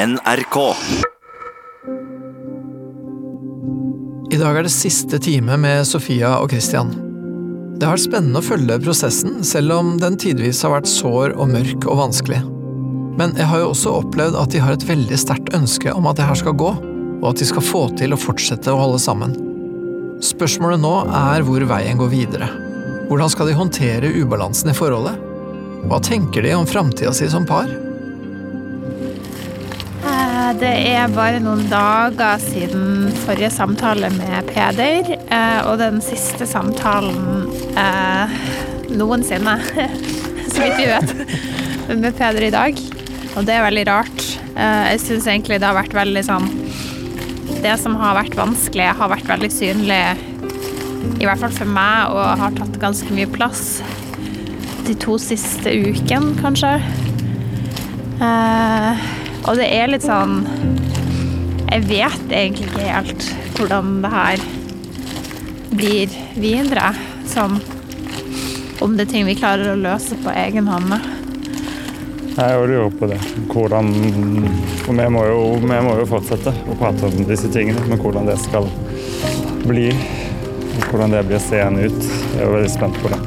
NRK. I dag er det siste time med Sofia og Christian. Det har vært spennende å følge prosessen, selv om den tidvis har vært sår og mørk og vanskelig. Men jeg har jo også opplevd at de har et veldig sterkt ønske om at det her skal gå, og at de skal få til å fortsette å holde sammen. Spørsmålet nå er hvor veien går videre. Hvordan skal de håndtere ubalansen i forholdet? Hva tenker de om framtida si som par? Det er bare noen dager siden forrige samtale med Peder, eh, og den siste samtalen eh, noensinne, så vidt vi vet, med Peder i dag. Og det er veldig rart. Eh, Jeg syns egentlig det har vært veldig sånn Det som har vært vanskelig, har vært veldig synlig, i hvert fall for meg, og har tatt ganske mye plass de to siste ukene, kanskje. Eh, og det er litt sånn Jeg vet egentlig ikke helt hvordan det her blir videre. Sånn om det er ting vi klarer å løse på egen hånd. Jeg lurer på det. Hvordan Og vi må, jo, vi må jo fortsette å prate om disse tingene, men hvordan det skal bli, hvordan det blir seende ut, jeg er jo veldig spent på det.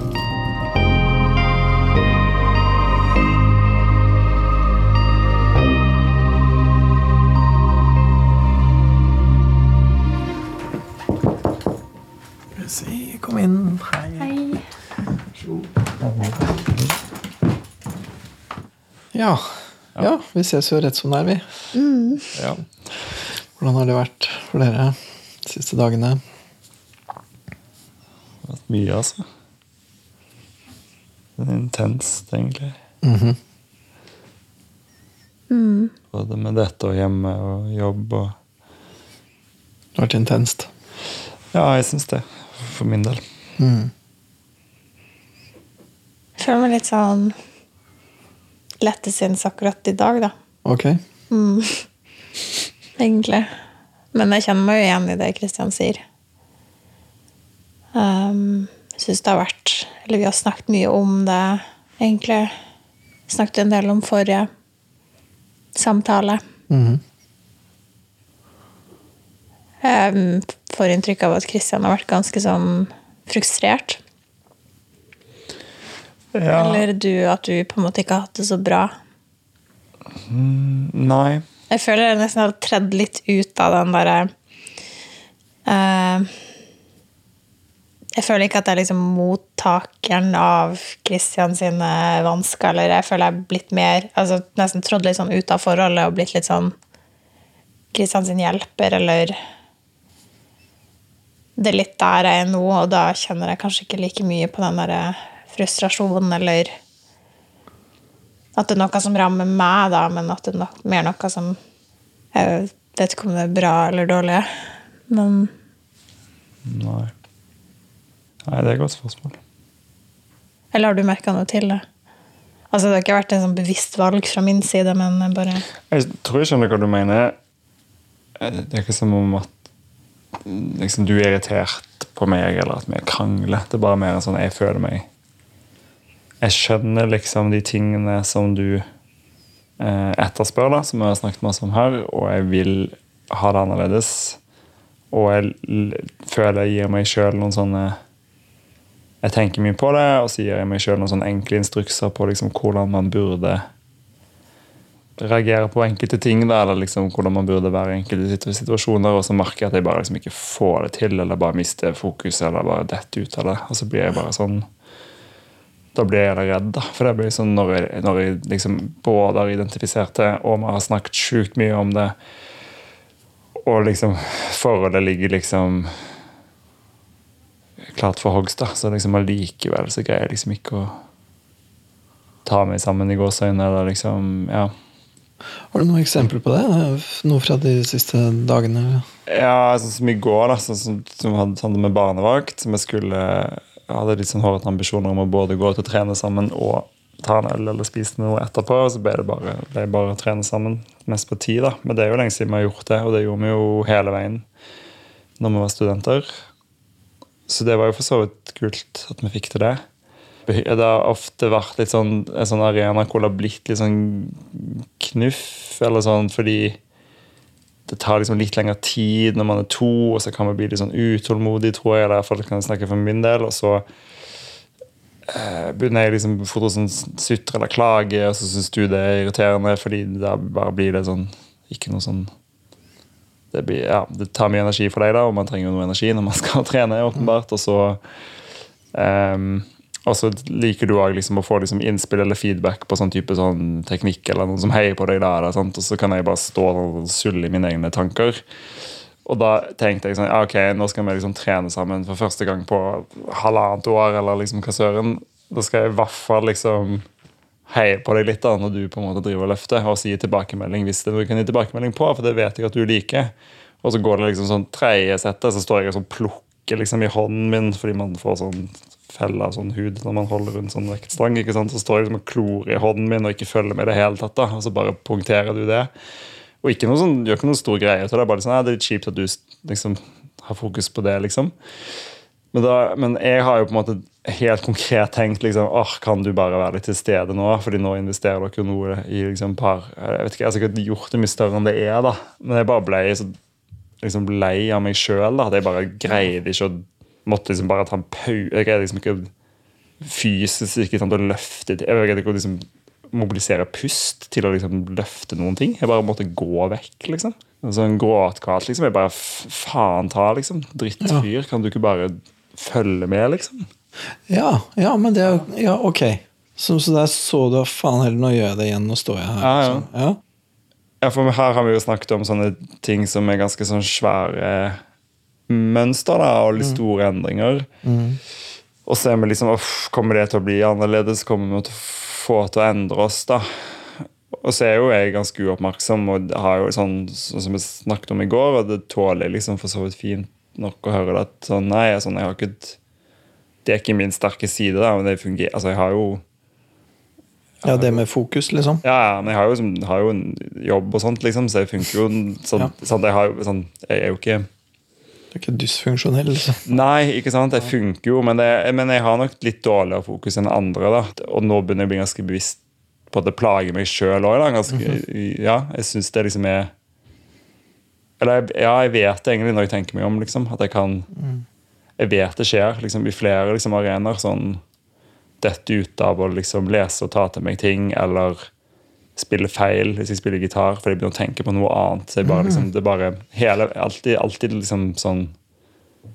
Si, kom inn. Hei. Hei. Ja. ja, vi ses jo rett som det er, vi. Ja. Hvordan har det vært for dere de siste dagene? Det har vært mye, altså. Det er intenst, egentlig. Mhm. Både med dette og hjemme og jobb og Det har vært intenst. Ja, jeg syns det. For min del. Mm. Jeg føler meg litt sånn lettesinns akkurat i dag, da. Ok. Egentlig. Men jeg kjenner meg jo igjen i det Kristian sier. Um, syns det har vært Eller vi har snakket mye om det, egentlig. Snakket en del om forrige samtale. Mhm. Jeg får inntrykk av at Kristian har vært ganske sånn frustrert. Ja. Eller du, at du på en måte ikke har hatt det så bra. Nei. Jeg føler jeg nesten har tredd litt ut av den derre uh, Jeg føler ikke at jeg er liksom mottakeren av Kristian sine vansker, eller jeg føler jeg er blitt mer altså Nesten trådd litt sånn ut av forholdet og blitt litt sånn Kristian sin hjelper, eller Det er litt der jeg er nå, og da kjenner jeg kanskje ikke like mye på den derre frustrasjonen, eller at det er noe som rammer meg, da, men at det er no mer noe som Jeg vet ikke om det er bra eller dårlig, men Nei. Nei, det er et godt spørsmål. Eller har du merka noe til det? Altså, det har ikke vært en sånn bevisst valg fra min side, men bare Jeg tror jeg skjønner hva du mener. Eh, Det er ikke som om at liksom, du er irritert på meg, eller at vi krangler. Det er bare mer sånn jeg føler meg Jeg skjønner liksom de tingene som du eh, etterspør, da, som vi har snakket masse om her, og jeg vil ha det annerledes. Og jeg føler jeg gir meg sjøl noen sånne Jeg tenker mye på det, og så gir jeg meg sjøl noen sånne enkle instrukser på liksom hvordan man burde reagere på enkelte ting, da, eller liksom hvordan man burde være i enkelte situasjoner, og så merker jeg at jeg bare liksom ikke får det til, eller bare mister fokuset, eller bare detter ut av det. Og så blir jeg bare sånn Da blir jeg redd, da. For det blir sånn når jeg, når jeg liksom både har identifisert det, og vi har snakket sjukt mye om det, og liksom forholdet ligger liksom klart for hogst, da. Så liksom allikevel så greier jeg liksom ikke å ta meg sammen i gåseøynene, eller liksom Ja. Har du noen eksempler på det? Noe fra de siste dagene? Ja, sånn som i går, da, sånn som, som hadde sånn med barnevakt. Som jeg skulle jeg hadde litt sånn hårete ambisjoner om å både gå ut og trene sammen og ta en øl eller spise noe etterpå. Og så ble det bare, ble bare å trene sammen. Mest på tid, da. Men det er jo lenge siden vi har gjort det, og det gjorde vi jo hele veien når vi var studenter. Så det var jo for så vidt kult at vi fikk til det. Det har ofte vært litt sånn, en sånn arena hvor det har blitt litt sånn knuff, eller sånn, fordi det tar liksom litt lengre tid når man er to, og så kan man bli litt sånn utålmodig, tror jeg. eller i hvert fall kan jeg snakke for min del, og så eh, begynner jeg liksom fort å sånn sutre eller klage, og så syns du det er irriterende, fordi da bare blir det sånn Ikke noe sånn det, blir, ja, det tar mye energi for deg, da, og man trenger jo noe energi når man skal trene. åpenbart, og så ehm, og så liker du også liksom å få liksom innspill eller feedback på sånn type sånn teknikk, eller noen som heier på deg der, og så kan jeg bare stå og sulle i mine egne tanker. Og da tenkte jeg sånn, ok, nå skal vi liksom trene sammen for første gang på halvannet år, eller liksom hva. Da skal jeg i hvert fall liksom heie på deg litt da, når du på en måte driver og løfter, og si tilbakemelding hvis det er noe du kan gi tilbakemelding på, for det vet jeg at du liker. Og så går det liksom sånn tredje settet, så står jeg og sånn plukker liksom i hånden min, fordi man får sånn felle av sånn hud når man holder rundt sånn vektstang. ikke sant? Så står jeg liksom og klorer i hånden min og ikke følger med i det hele tatt, da, og så bare punkterer du det. Og ikke noe sånn, gjør ikke noe stor greie så Det det. bare sånn, ja, Det er litt kjipt at du liksom har fokus på det, liksom. Men, da, men jeg har jo på en måte helt konkret tenkt liksom, åh, kan du bare være litt til stede nå? fordi nå investerer dere noe i liksom par Jeg vet ikke, jeg har sikkert gjort det mye større enn det er, da. Men jeg bare ble så liksom lei av meg sjøl. Jeg bare greide ikke å måtte liksom bare ta en pause. Jeg greide liksom ikke fysisk ikke sant, å løfte Jeg greide ikke å liksom mobilisere pust til å liksom løfte noen ting. Jeg bare måtte gå vekk, liksom. Sånn gråtkvalt, liksom. Jeg bare faen ta, liksom. Drittfyr. Kan du ikke bare følge med, liksom? Ja, ja, men det er jo Ja, ok. Så, så der så du faen heller, nå gjør jeg det igjen, nå står jeg her. Ja, ja. liksom. ja. Ja, for Her har vi jo snakket om sånne ting som er ganske sånn svære mønster da, og litt store endringer. Og så er vi liksom uff, Kommer det til å bli annerledes? Kommer vi til å få til å endre oss? da? Og så er jo jeg ganske uoppmerksom, og har jo sånn, sånn som vi snakket om i går, og det tåler jeg liksom for så vidt fint nok å høre det at sånn, nei, jeg, sånn, jeg har ikke Det er ikke min sterke side, da, men det fungerer Altså, jeg har jo ja, det med fokus, liksom. Ja, ja, men jeg har jo, har jo en jobb og sånt, liksom, så jeg funker jo sånn, Ja. sånn jeg, har, sånn, jeg er jo ikke Du er ikke dysfunksjonell. Nei, ikke sant? Jeg funker jo, men, det, men jeg har nok litt dårligere fokus enn andre. da. Og nå begynner jeg å bli ganske bevisst på at det plager meg sjøl òg. Ja, jeg syns det liksom er Eller ja, jeg vet det egentlig når jeg tenker meg om, liksom. At jeg kan Jeg vet det skjer liksom, i flere liksom, arenaer. sånn Dette ut av å liksom lese og ta til meg ting, eller spille feil hvis jeg spiller gitar, fordi jeg begynner å tenke på noe annet. Så jeg bare, liksom, det er bare hele, alltid, alltid liksom sånn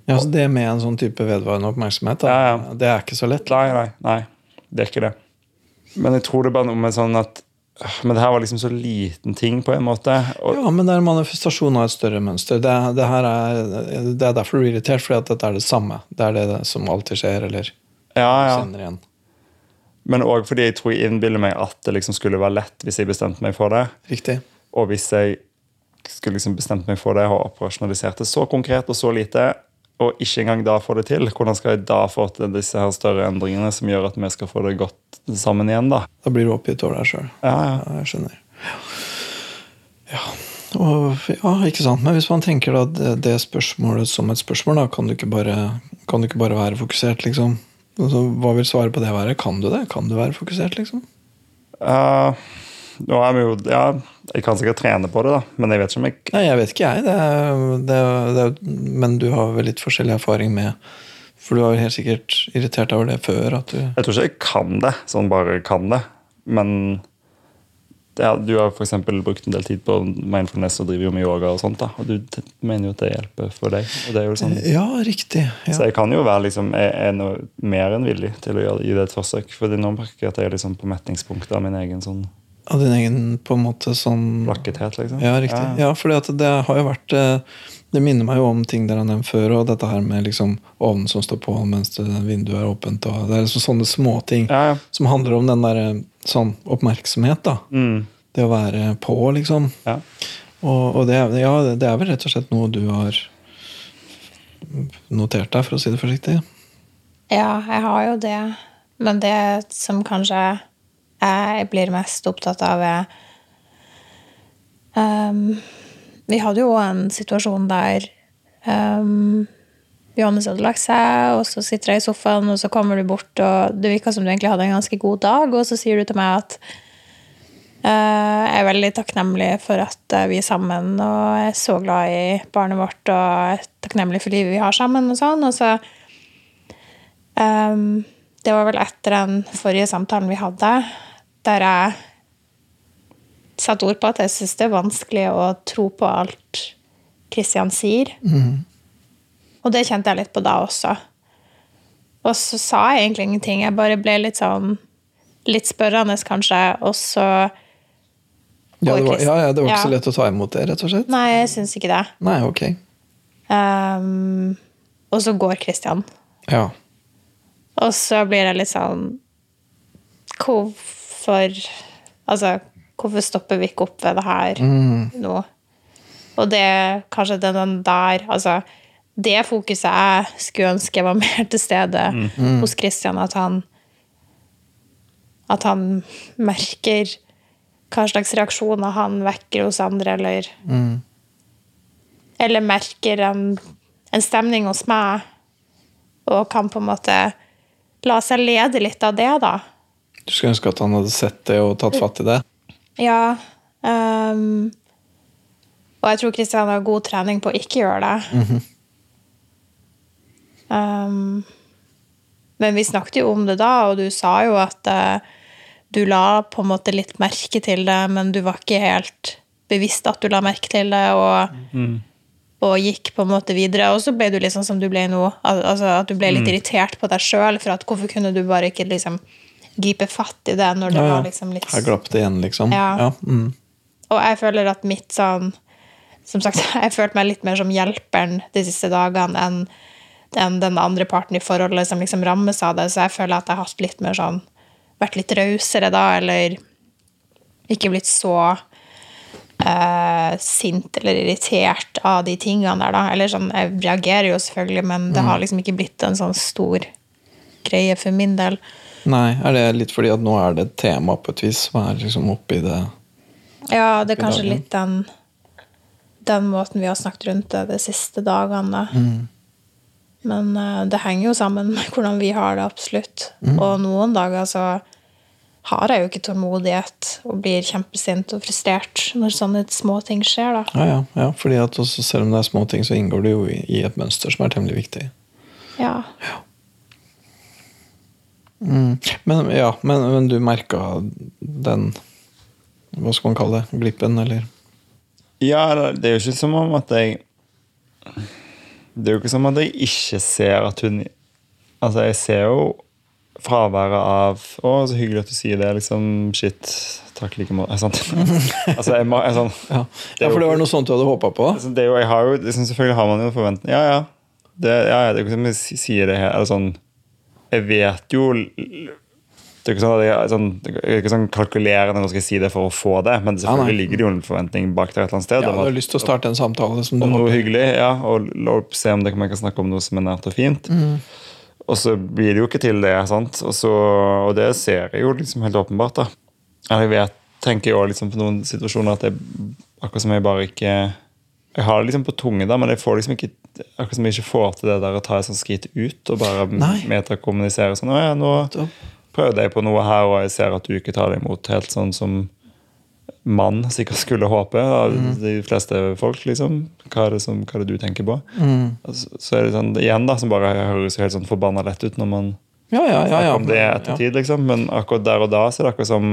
Ja, så det med en sånn type vedvarende oppmerksomhet, da, Ja, ja. det er ikke så lett. Nei, nei, nei. Det er ikke det. Men jeg tror det er bare noe med sånn at øh, Men det her var liksom så liten ting, på en måte. Og, Ja, men det er en manifestasjon av et større mønster. Det, det, her er, det er derfor du er irritert, fordi at dette er det samme. Det er det som alltid skjer, eller ja, ja. kjenner igjen. Men òg fordi jeg tror jeg innbiller meg at det liksom skulle være lett hvis jeg bestemte meg for det. Riktig. Og hvis jeg skulle liksom bestemt meg for det og operasjonalisert det så konkret og så lite, og ikke engang da få det til, hvordan skal jeg da få til disse her større endringene som gjør at vi skal få det godt sammen igjen, da? Da blir du oppgitt over deg sjøl. Ja, ja. Ja, jeg skjønner. Ja. Og, ja, ikke sant. Men hvis man tenker da det, spørsmålet som et spørsmål, da, kan du ikke bare, kan du ikke bare være fokusert, liksom? Altså, hva vil svaret på det være? Kan du det? Kan du være fokusert, liksom? Uh, nå er vi jo Ja, jeg kan sikkert trene på det, da, men jeg vet ikke om jeg Nei, jeg vet ikke, jeg. Det er, det, er- det er, men du har vel litt forskjellig erfaring med For du har vel helt sikkert irritert over det før. At du, Jeg tror ikke jeg kan det, sånn bare kan det. Men er, du har f.eks. brukt en del tid på mindfulness og driver jo med yoga, og sånt da, og du mener jo at det hjelper for deg. og det er jo sånn, ja, riktig. Så jeg kan jo være liksom, jeg er noe mer enn villig til å gjøre, gi det et forsøk. For nå merker jeg at jeg er liksom på metningspunktet av min egen sånn Av din egen på en måte sånn lakkethet. liksom. Ja, riktig. Ja, fordi at det har jo vært eh, Det minner meg jo om ting dere har nevnt før, og dette her med liksom ovnen som står på mens vinduet er åpent. og Det er liksom sånne småting Ja, ja. som handler om den der eh, sånn oppmerksomhet. da. Mm, Det å være på, liksom. ja. Og, og det, ja, det er vel rett og slett noe du har notert deg, for å si det forsiktig. Ja, jeg har jo det. Men det som kanskje jeg blir mest opptatt av, er um, Vi hadde jo en situasjon der ehm, Johannes hadde lagt seg, og så sitter jeg i sofaen, og så kommer du bort, og det virka som du egentlig hadde en ganske god dag, og så sier du til meg at uh, jeg er veldig takknemlig for at eh, vi er sammen, og jeg er så glad i barnet vårt, og jeg er takknemlig for livet vi har sammen, og sånn. Og så um, Det var vel etter den forrige samtalen vi hadde, der jeg satte ord på at jeg syns det er vanskelig å tro på alt Kristian sier. Og det kjente jeg litt på da også. Og så sa jeg egentlig ingenting. Jeg bare ble litt sånn Litt spørrende, kanskje, og så Ja, det var, ja, ja, det var ikke Ja. så lett å ta imot det, rett og slett. Nei, jeg syns ikke det. Nei, ok. Um, og så går Kristian. Ja. Og så blir jeg litt sånn Hvorfor Altså, hvorfor stopper vi ikke opp ved det her nå? Og det kanskje den der Altså, det fokuset jeg skulle ønske var mer til stede hos Christian, at han At han merker hva slags reaksjoner han vekker hos andre, eller Eller merker en, en stemning hos meg, og kan på en måte la seg lede litt av det, da. Du skulle ønske at han hadde sett det og tatt fatt i det. Ja. Um, og jeg tror Kristian har god trening på å ikke gjøre det. Ehm, men vi snakket jo om det da, og du sa jo at uh, du la på en måte litt merke til det, men du var ikke helt bevisst at du la merke til det, og, og gikk på en måte videre. Og så ble du liksom som du ble nå, altså at du ble litt irritert på deg sjøl, for at hvorfor kunne du bare ikke liksom gripe fatt i det når det Ja, ja. var liksom litt Her glapp det igjen, liksom. Ja. Ja, mm. og jeg føler at mitt sånn Som sagt, jeg følte meg litt mer som hjelperen de siste dagene enn enn den andre parten i forholdet som liksom rammes av det. Så jeg føler at jeg har litt mer sånn Vært litt rausere da, eller ikke blitt så eh, sint eller irritert av de tingene der, da. Eller sånn, jeg reagerer jo selvfølgelig, men det har liksom ikke blitt en sånn stor greie for min del. Nei, er det litt fordi at nå er det et tema på et vis som er liksom oppi det Ja, det er kanskje dagen. litt den, den måten vi har snakket rundt det de siste dagene. Men uh, det henger jo sammen med hvordan vi har det, absolutt. Og noen dager så har jeg jo ikke tålmodighet og blir kjempesint og frustrert når sånne små ting skjer, da. Ja, ja. ja fordi at også, selv om det er små ting, så inngår det jo i, i et mønster som er temmelig viktig. Ja. Mm. Men ja, men, men du merka den Hva skal man kalle det? Glippen, eller? Ja, det det er jo ikke som om at jeg Det er jo ikke som at jeg ikke ser at hun Altså, jeg ser jo fraværet av Å, så hyggelig at du sier det. Liksom, shit. Takk like måte. Sant? altså, jeg, må- jeg, sånn, Ja, ja for det var noe sånt du hadde håpa på? altså, det er jo, jeg har jo, liksom, Selvfølgelig har man jo forventninger. Ja, ja. Det, ja, ja, det er ikke som jeg sier det her. Eller sånn Jeg vet jo Det er ikke sånn jeg, sånn, jeg ikke sånn kalkulerende nå skal jeg si det for å få det, men selvfølgelig nei. ligger det jo en forventning bak der et eller annet sted. Ja, du har lyst til å starte en samtale som du om noe håper hyggelig, ja, og se om det kan man kan snakke om noe som er nært og fint. Og så blir det jo ikke til det, sant? Og, så, og det ser jeg jo liksom helt åpenbart. da. Jeg vet, tenker jo liksom på noen situasjoner at jeg akkurat som jeg bare ikke Jeg har det liksom på tunge, da, men jeg får liksom ikke akkurat som jeg ikke får til det der å ta et sånt skritt ut og bare metakommunisere sånn. Ja, nå prøvde deg på noe her, og jeg ser at du ikke tar det imot helt sånn som mann sikkert skulle håpe av de fleste folk, liksom. Hva er det, som, hva er det du tenker på? Mm. så er det sånn, igjen da, som bare høres helt sånn forbanna lett ut når man Ja, ja, ja. snakker om det i ettertid, liksom. Men akkurat der og da så er det akkurat som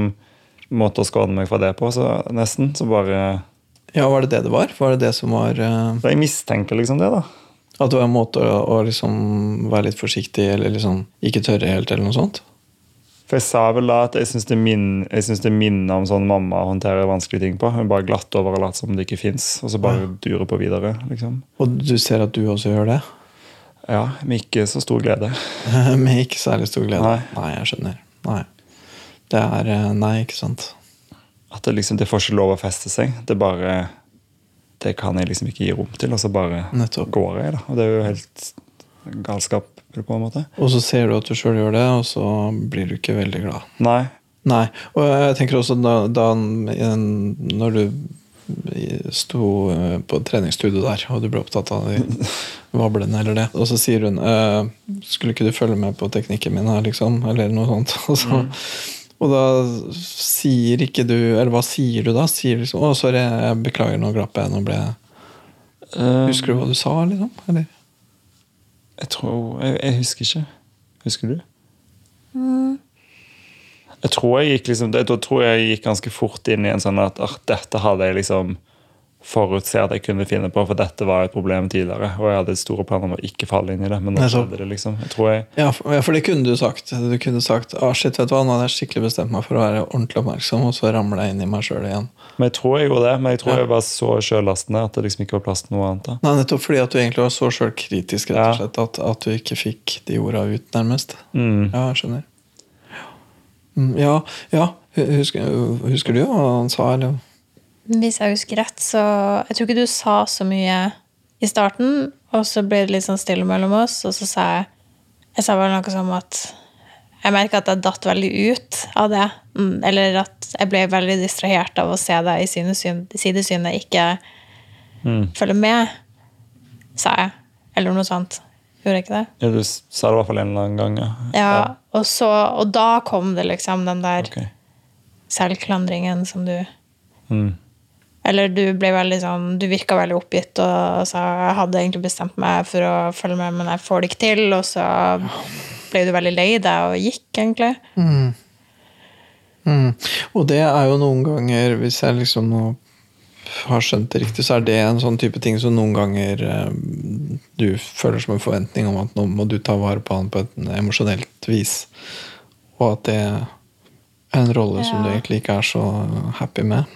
måte å skåne meg fra det på, så nesten. Så bare ja, var det det det var? Var det det som var uh... Jeg mistenker liksom det, da. At det var en måte å, å liksom være litt forsiktig, eller liksom ikke tørre helt, eller noe sånt? For jeg sa vel da at jeg syns det, minner om sånn mamma håndterer vanskelige ting på. Hun bare glatt over og later som det ikke fins, og så bare durer på videre. liksom. Og du ser at du også gjør det? Ja, med ikke så stor glede. Med ikke særlig stor glede? Nei. nei jeg skjønner. Nei. Det er eh, Nei, ikke sant. At det liksom, det får ikke lov å feste seg. Det bare Det kan jeg liksom ikke gi rom til, og så bare Nettopp. går jeg, da. Og det er jo helt galskap på en måte. Og så ser du at du sjøl gjør det, og så blir du ikke veldig glad. Nei. Nei. Og jeg tenker også da, da når du sto eh, på treningsstudio der, og du ble opptatt av de vablene eller det. Og så sier hun eh, 'Skulle ikke du følge med på teknikken min her', liksom? Eller noe sånt. Og, så, og da sier ikke du Eller hva sier du da? Sier liksom 'Å, sorry, jeg beklager, nå glapp jeg', nå ble jeg Eh, Husker du hva du sa, liksom? Eller? Jeg tror Jeg, jeg husker ikke. Husker du? Jeg tror jeg gikk liksom Da tror jeg gikk ganske fort inn i en sånn at dette hadde jeg liksom forutse at jeg kunne finne på, for dette var et problem tidligere. Og jeg hadde store planer om å ikke falle inn i det. Men nå skjedde det, liksom. Jeg tror jeg Ja, for, det kunne du sagt. Du kunne sagt ah, shit, vet du hva, nå hadde jeg skikkelig bestemt meg for å være ordentlig oppmerksom, og så ramler jeg inn i meg sjøl igjen. Men jeg tror jeg gjorde det. Men jeg tror Ja. jeg var så sjøllastende at det liksom ikke var plass til noe annet. da. Nei, nettopp fordi at du egentlig var så sjølkritisk, rett og slett, at, at du ikke fikk de orda ut, nærmest. Mm. Ja, jeg skjønner. Mm, Ja, ja. Husker, husker du hva han sa, eller? Hvis jeg husker rett, så Jeg tror ikke du sa så mye i starten, og så ble det litt sånn stille mellom oss, og så sa jeg Jeg sa vel noe som at jeg merka at jeg datt veldig ut av det. Mm, Eller at jeg ble veldig distrahert av å se deg i sidesynet, ikke Mm. følge med, sa jeg. Eller noe sånt. Gjorde jeg ikke det? Ja, du sa det i hvert fall en eller annen gang. Ja. Ja, og, så, og da kom det liksom den der okay. selvklandringen som du Mm. Eller du ble veldig sånn Du virka veldig oppgitt og sa jeg hadde egentlig bestemt meg for å følge med, men jeg får det ikke til. Og så ble du veldig lei deg og gikk, egentlig. Mm. Og det er jo noen ganger, hvis jeg liksom nå har skjønt det riktig, så er det en sånn type ting som noen ganger eh, du føler som en forventning om at nå må du ta vare på han på et emosjonelt vis. Og at det er en rolle som du egentlig ikke er så happy med.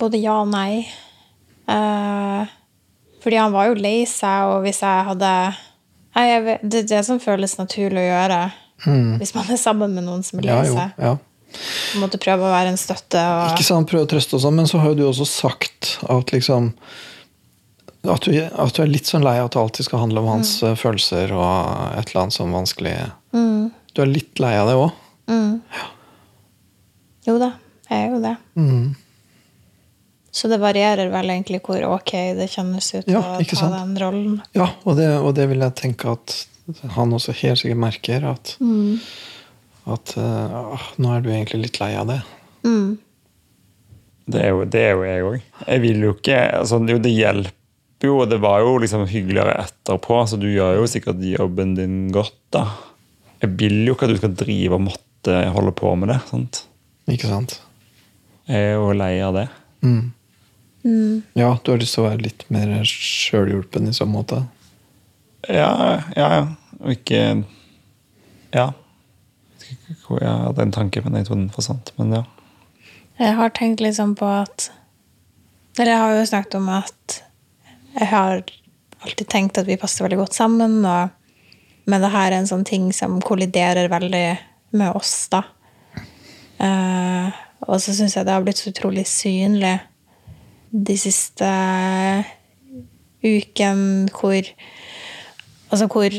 Både ja og nei. Uh, fordi han var jo lei seg, og hvis jeg hadde Nei, jeg vet, Det er det som føles naturlig å gjøre hvis man er sammen med noen som er lei seg. Ja, ja. Måtte prøve å være en støtte. Og, Ikke sant, prøve å trøste og sånn, men så har jo du også sagt at liksom at du, at du er litt sånn lei av at det alltid skal handle om hans mm. følelser og et eller annet sånn vanskelig Mm, Du er litt lei av det òg. Jo da, jeg er jo det. Mm. Så det varierer vel egentlig hvor ok det kjennes ut Ja, å ta sant? den rollen. Ja, og det, og det vil jeg tenke at han også helt sikkert merker. At, at eh, ah, nå er du egentlig litt lei av det. Mm. Det er jo, det er jo jeg òg. Jeg vil jo ikke altså, Jo, det hjelper jo, og det var jo liksom hyggeligere etterpå, så du gjør jo sikkert jobben din godt, da. Jeg vil jo ikke at du skal drive og måtte holde på med det. sant? Ikke sant? Jeg er jo lei av det. Mm. Ja, du har lyst til å være litt mer sjølhjulpen i så måte. Ja, ja, ja. Og ikke Ja. Jeg vet ikke hvor jeg hadde en tanke, men jeg trodde den forsvant. Men ja. Jeg har tenkt liksom på at Eller jeg har jo snakket om at jeg har alltid tenkt at vi passer veldig godt sammen, og, men det her er en sånn ting som kolliderer veldig med oss, da. Uh, og så syns jeg det har blitt så utrolig synlig de siste ukene hvor Altså hvor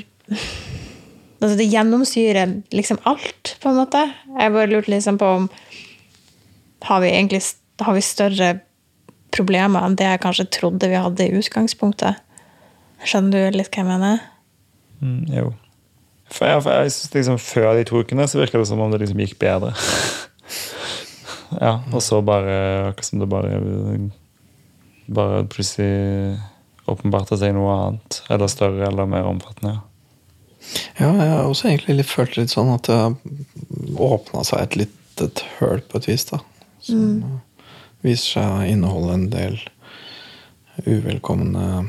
altså Det gjennomsyrer liksom alt, på en måte. Jeg bare lurte liksom på om har vi egentlig har vi større problemer enn det jeg kanskje trodde vi hadde i utgangspunktet. Skjønner du litt hva jeg mener? Mm, jo. For jeg, for jeg synes liksom Før de to ukene så virka det som om det liksom gikk bedre. ja, Og så bare akkurat som det bare Bare plutselig åpenbarte seg noe annet. Eller større eller mer omfattende. ja. Ja, jeg har også egentlig litt følt litt sånn at det åpna seg et lite høl på et vis, da. Som mm. viser seg å inneholde en del uvelkomne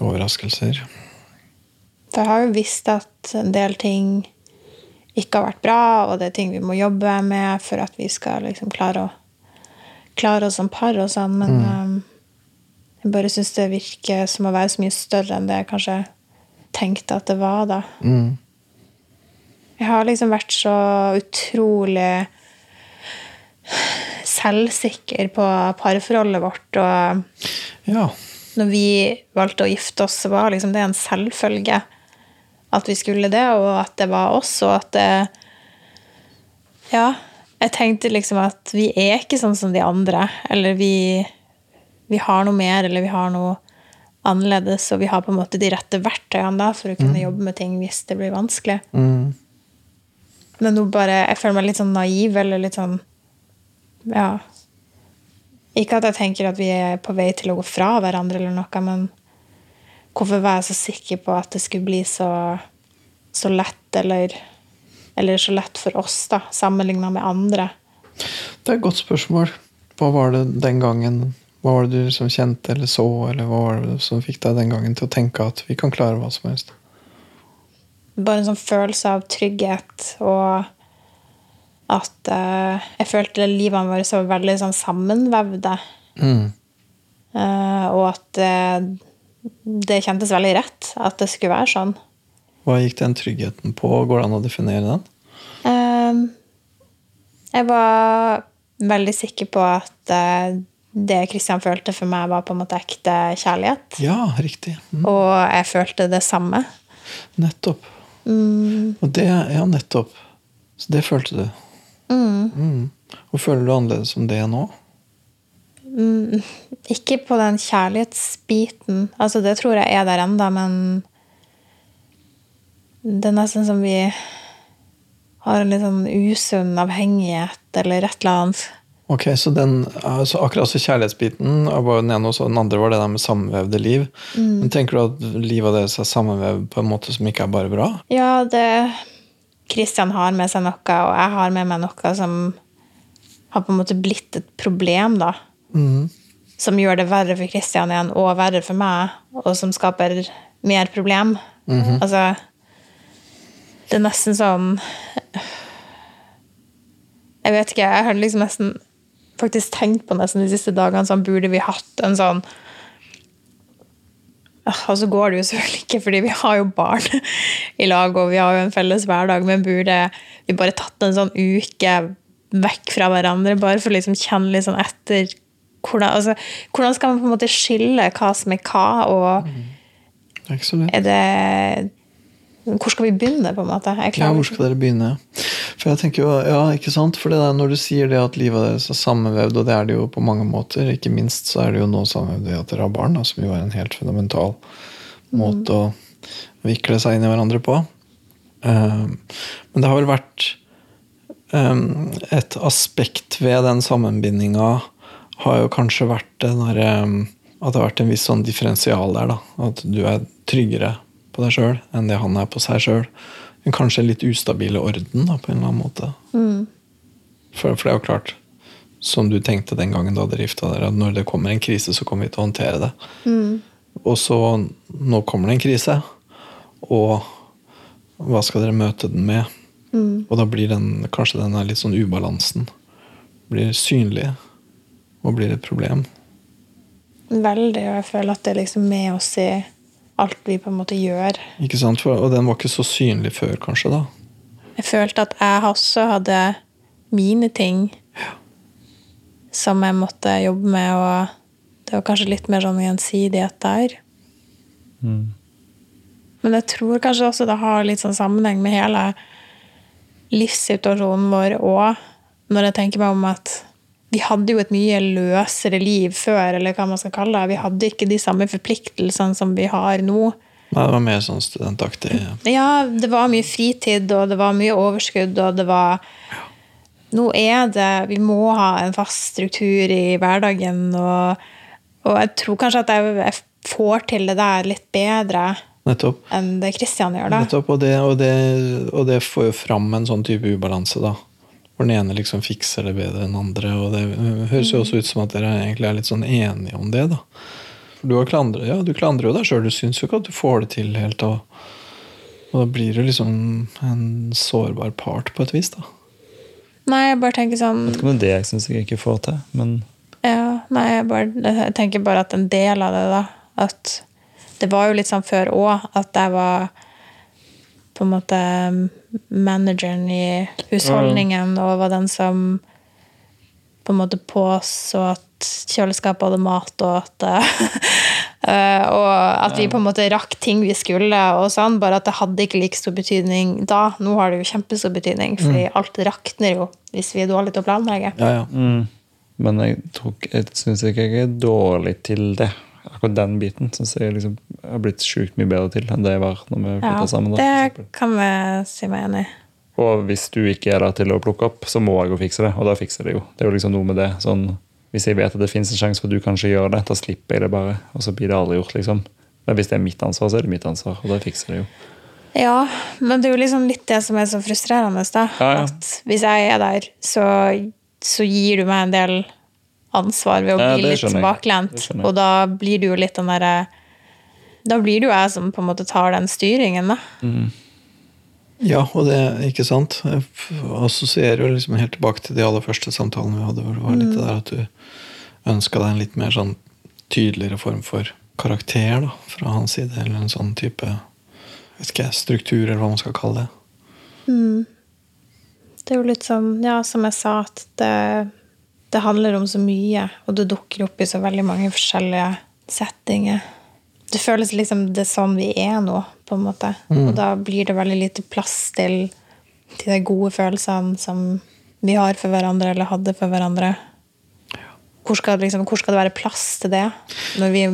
overraskelser. Jeg har jo visst at en del ting ikke har vært bra, og det er ting vi må jobbe med for at vi skal liksom klare å klare oss som par og sånn, men um, jeg bare syns det virker som å være så mye større enn det jeg kanskje tenkte at det var, da. Mm. Jeg har liksom vært så utrolig selvsikker på parforholdet vårt, og Ja. når vi valgte å gifte oss, så var liksom det en selvfølge at vi skulle det, og at det var oss, og at det Ja. Jeg tenkte liksom at vi er ikke sånn som de andre. Eller vi vi har noe mer, eller vi har noe annerledes, og vi har på en måte de rette verktøyene da, for å kunne jobbe med ting hvis det blir vanskelig. Mm. Men nå bare, jeg føler meg litt sånn naiv, eller litt sånn Ja. Ikke at jeg tenker at vi er på vei til å gå fra hverandre, eller noe, men hvorfor var jeg så sikker på at det skulle bli så, så lett, eller, eller så lett for oss, da, sammenligna med andre? Det er et godt spørsmål. Hva var det den gangen Hva var det du liksom kjente eller så, eller hva var det som fikk deg den gangen til å tenke at vi kan klare hva som helst? bare en sånn følelse av trygghet og at uh, jeg følte livene våre så veldig sånn sammenvevde. Mm. Uh, og at uh, det kjentes veldig rett at det skulle være sånn. Hva gikk den tryggheten på? Går det an å definere den? Jeg var veldig sikker på at det Kristian følte for meg, var på en måte ekte kjærlighet. Ja, riktig. Mm. Og jeg følte det samme. Nettopp. Og det Ja, nettopp. Så det følte du. Mm. Og føler du annerledes om det nå? Ikke på den kjærlighetsbiten. Altså, det tror jeg er der enda, men det er nesten som vi har en litt sånn usunn avhengighet eller et eller annet. Ok, så den, altså Akkurat så kjærlighetsbiten var den ene, og den andre var det der med sammenvevde liv. Men Tenker du at livet deres er sammenvevd på en måte som ikke er bare bra? Ja, det Kristian har med seg noe, og jeg har med meg noe som har på en måte blitt et problem, da. Som gjør det verre for Kristian igjen, og verre for meg, og som skaper mer problem. Altså Det er nesten sånn Jeg vet ikke, jeg har liksom nesten faktisk tenkt på nesten de siste dagene sånn Burde vi hatt en sånn og så går det jo selvfølgelig ikke, fordi vi har jo barn i lag, og vi har jo en felles hverdag, men burde vi bare tatt en sånn uke vekk fra hverandre, bare for å liksom kjenne litt sånn etter hvordan, altså, hvordan skal man på en måte skille hva som er hva, og Det er lett. er det Hvor skal vi begynne, på en måte? Ja, hvor skal dere begynne? For jeg tenker jo, ja, ikke sant? For det der, Når du sier det at livet deres er sammenvevd, og det er det jo på mange måter, ikke minst så er det jo nå sammenvevd ved at dere har barn, da, som jo er en helt fundamental måte å vikle seg inn i hverandre på. Um, men det har vel vært um, Et aspekt ved den sammenbindinga har jo kanskje vært det derre um, At det har vært en viss sånn differensial der. da, At du er tryggere på deg sjøl enn det han er på seg sjøl. Kanskje en litt ustabile orden, da, på en eller annen måte. For, for det er jo klart, som du tenkte den gangen du hadde rifta dere, at når det kommer en krise, så kommer vi til å håndtere det. Og så nå kommer det en krise, og hva skal dere møte den med? Og da blir den, kanskje den litt sånn ubalansen blir synlig og blir et problem. Veldig, og jeg føler at det er liksom med oss i alt vi på en måte gjør. Ikke sant? Og den var ikke så synlig før, kanskje? da? Jeg følte at jeg også hadde mine ting som jeg måtte jobbe med, og det var kanskje litt mer sånn gjensidighet der. Men jeg tror kanskje også det har litt sånn sammenheng med hele livssituasjonen vår òg, når jeg tenker meg om at vi hadde jo et mye løsere liv før, eller hva man skal kalle det. Vi hadde ikke de samme forpliktelsene som vi har nå. Nei, det var mer sånn studentaktig. Ja, det var mye fritid, og det var mye overskudd, og det var Nå er det Vi må ha en fast struktur i hverdagen, og, og jeg tror kanskje at jeg, jeg får til det der litt bedre Nettopp. enn det Kristian gjør, da. Nettopp, og det, og, det, og det får jo fram en sånn type ubalanse, da. Hvor den ene liksom fikser det bedre enn andre. Og det høres jo også ut som at dere egentlig er litt sånn enige om det, da. For du, har klandret, ja, du klandrer jo deg sjøl. Du syns jo ikke at du får det til helt. Og, og da blir du liksom en sårbar part på et vis, da. Nei, jeg bare tenker sånn vet ikke om det er det jeg syns jeg ikke får til, men Ja, nei, jeg, bare, jeg tenker bare at en del av det, da At det var jo litt sånn før òg, at jeg var på en måte manageren i husholdningen og var den som på en måte påså at kjøleskapet hadde mat, og at eh, Og at vi på en måte rakk ting vi skulle, og sånn, bare at det hadde ikke like stor betydning da. Nå har det jo kjempestor betydning, fordi alt rakner jo hvis vi er dårlige til å planlegge. Ja, ja. Men jeg, tror jeg syns ikke jeg er dårlig til det. Akkurat den biten syns jeg liksom, har blitt sjukt mye bedre til enn det jeg var når vi Ja, sammen. Da, det kan vi si meg enig i. Og hvis du ikke er der til å plukke opp, så må jeg jo fikse det. Og da fikser jeg det jo. Det er jo liksom noe med det. Sånn, hvis jeg vet at det fins en sjanse for at du kanskje gjør det, da slipper jeg det bare. Og så blir det aldri gjort, liksom. Men hvis det er mitt ansvar, så er det mitt ansvar. Og da fikser jeg det jo. Ja, men det er jo liksom litt det som er så frustrerende, da. Ja, ja. At hvis jeg er der, så, så gir du meg en del ansvar ved å bli litt baklent. Og da blir det jo litt den derre Da blir det jo jeg som på en måte tar den styringen, da. Ja, og det ikke sant. Jeg assosierer jo liksom helt tilbake til de aller første samtalene vi hadde, hvor det var litt det der at du ønska deg en litt mer sånn tydeligere form for karakter da, fra hans side, eller en sånn type vet ikke, struktur, eller hva man skal kalle det. Det er jo litt sånn, ja, som jeg sa, at det, det handler om så mye, og det dukker opp i så veldig mange forskjellige settinger. Det føles liksom det sånn vi er nå, på en måte. Og da blir det veldig lite plass til de gode følelsene som vi har for hverandre, eller hadde for hverandre. Hvor skal, det liksom, hvor skal det være plass til det? Når vi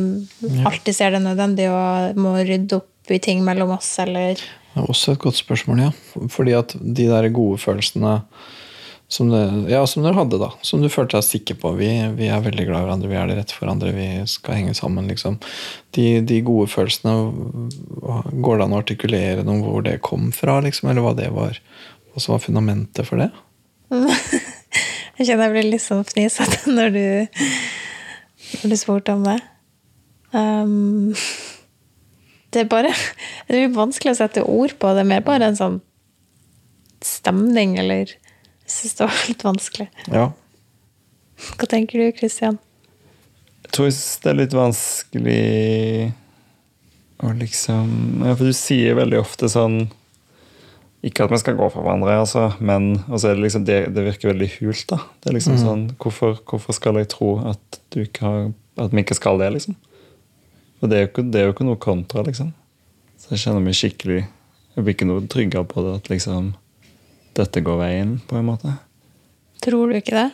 alltid ser det nødvendig og må rydde opp i ting mellom oss, eller Det er også et godt spørsmål, ja. Fordi at de der gode følelsene som, det, ja, som dere hadde, da. Som du følte deg sikker på. Vi, vi er veldig glad i hverandre, vi er det rett for hverandre, vi skal henge sammen, liksom. De, de gode følelsene, går det an å artikulere noe hvor det kom fra, liksom? Eller hva det var? Hva som var fundamentet for det? Jeg kjenner jeg blir litt sånn fnisete når du, når du spurte om det. Um, det er bare Det er vanskelig å sette ord på. Det er mer bare en sånn stemning, eller syns det var litt vanskelig. Ja. Hva tenker du, Kristian? Jeg tror det er litt vanskelig å liksom ja, For du sier veldig ofte sånn Ikke at vi skal gå for hverandre, altså, men altså det, liksom, det, det virker veldig hult. da. Det er liksom sånn, hvorfor, hvorfor skal jeg tro at, du ikke har, at vi ikke skal det, liksom? Og det er, jo ikke, det er jo ikke noe kontra, liksom. Så jeg kjenner meg skikkelig Jeg blir ikke noe tryggere på det at liksom dette går veien, på en måte. Tror du ikke det?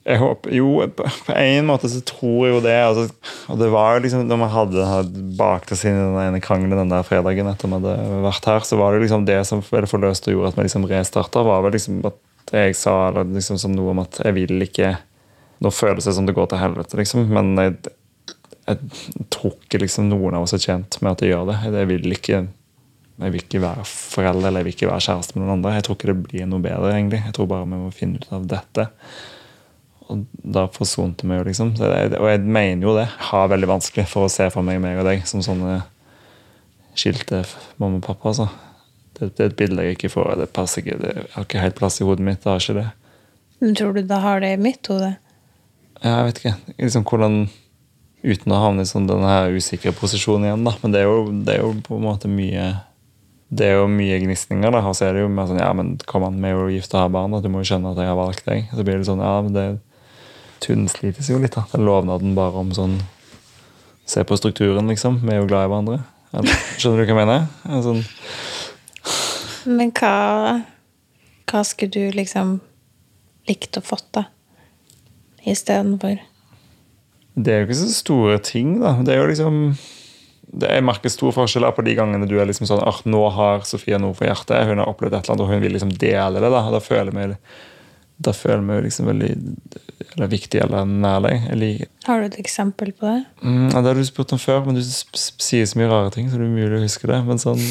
Jeg håper, jo, på en måte så tror jeg jo det. Altså, og det var jo liksom, når vi hadde hadde bakt oss inn i den ene krangelen den der fredagen etter vi hadde vært her, så var det liksom det som ble forløst og gjorde at vi liksom restarta, var vel liksom at jeg sa liksom som noe om at jeg vil ikke Nå føles det som det går til helvete, liksom, men jeg, jeg tror ikke liksom noen av oss er tjent med at jeg gjør det. Jeg vil ikke jeg vil ikke være forelder eller jeg vil ikke være kjæreste med noen andre. Jeg tror ikke det blir noe bedre. egentlig. Jeg tror bare vi må finne ut av dette. Og da forsonte vi jo, liksom. Så jeg, og jeg mener jo det. Har veldig vanskelig for å se for meg meg og deg som sånne skilte mamma og pappa. altså. Det, det er et bilde jeg ikke får. Det passer ikke. Det har ikke helt plass i hodet mitt. Det har ikke det. Men tror du da har det i mitt hode? Ja, jeg vet ikke. Liksom hvordan Uten å havne i sånn denne her usikre posisjonen igjen, da. Men det er jo, det er jo på en måte mye det er jo mye gnisninger. Og så er det jo mer sånn Ja, men kom an, vi er jo gift og har barn. og Du må jo skjønne at jeg har valgt deg. Så blir det sånn Ja, men det tunnslites jo litt, da. Den lovnaden bare om sånn Se på strukturen, liksom. Vi er jo glad i hverandre. Eller, skjønner du hva jeg mener? Ja, Sånn, Men hva, hva skulle du liksom likt å fått, da? Istedenfor? det er jo ikke så store ting, da. Det er jo liksom det, Jeg merker stor forskjell på de gangene du er liksom sånn ah, Nå har Sofia noe for hjertet. Hun har opplevd et eller annet, og hun vil liksom dele det. Da Da føler vi da føler vi liksom veldig eller viktig eller nær deg. Jeg liker Har du et eksempel på det? Mm, ja, det har du spurt om før, men du sier så mye rare ting, så det er umulig å huske det. Men sånn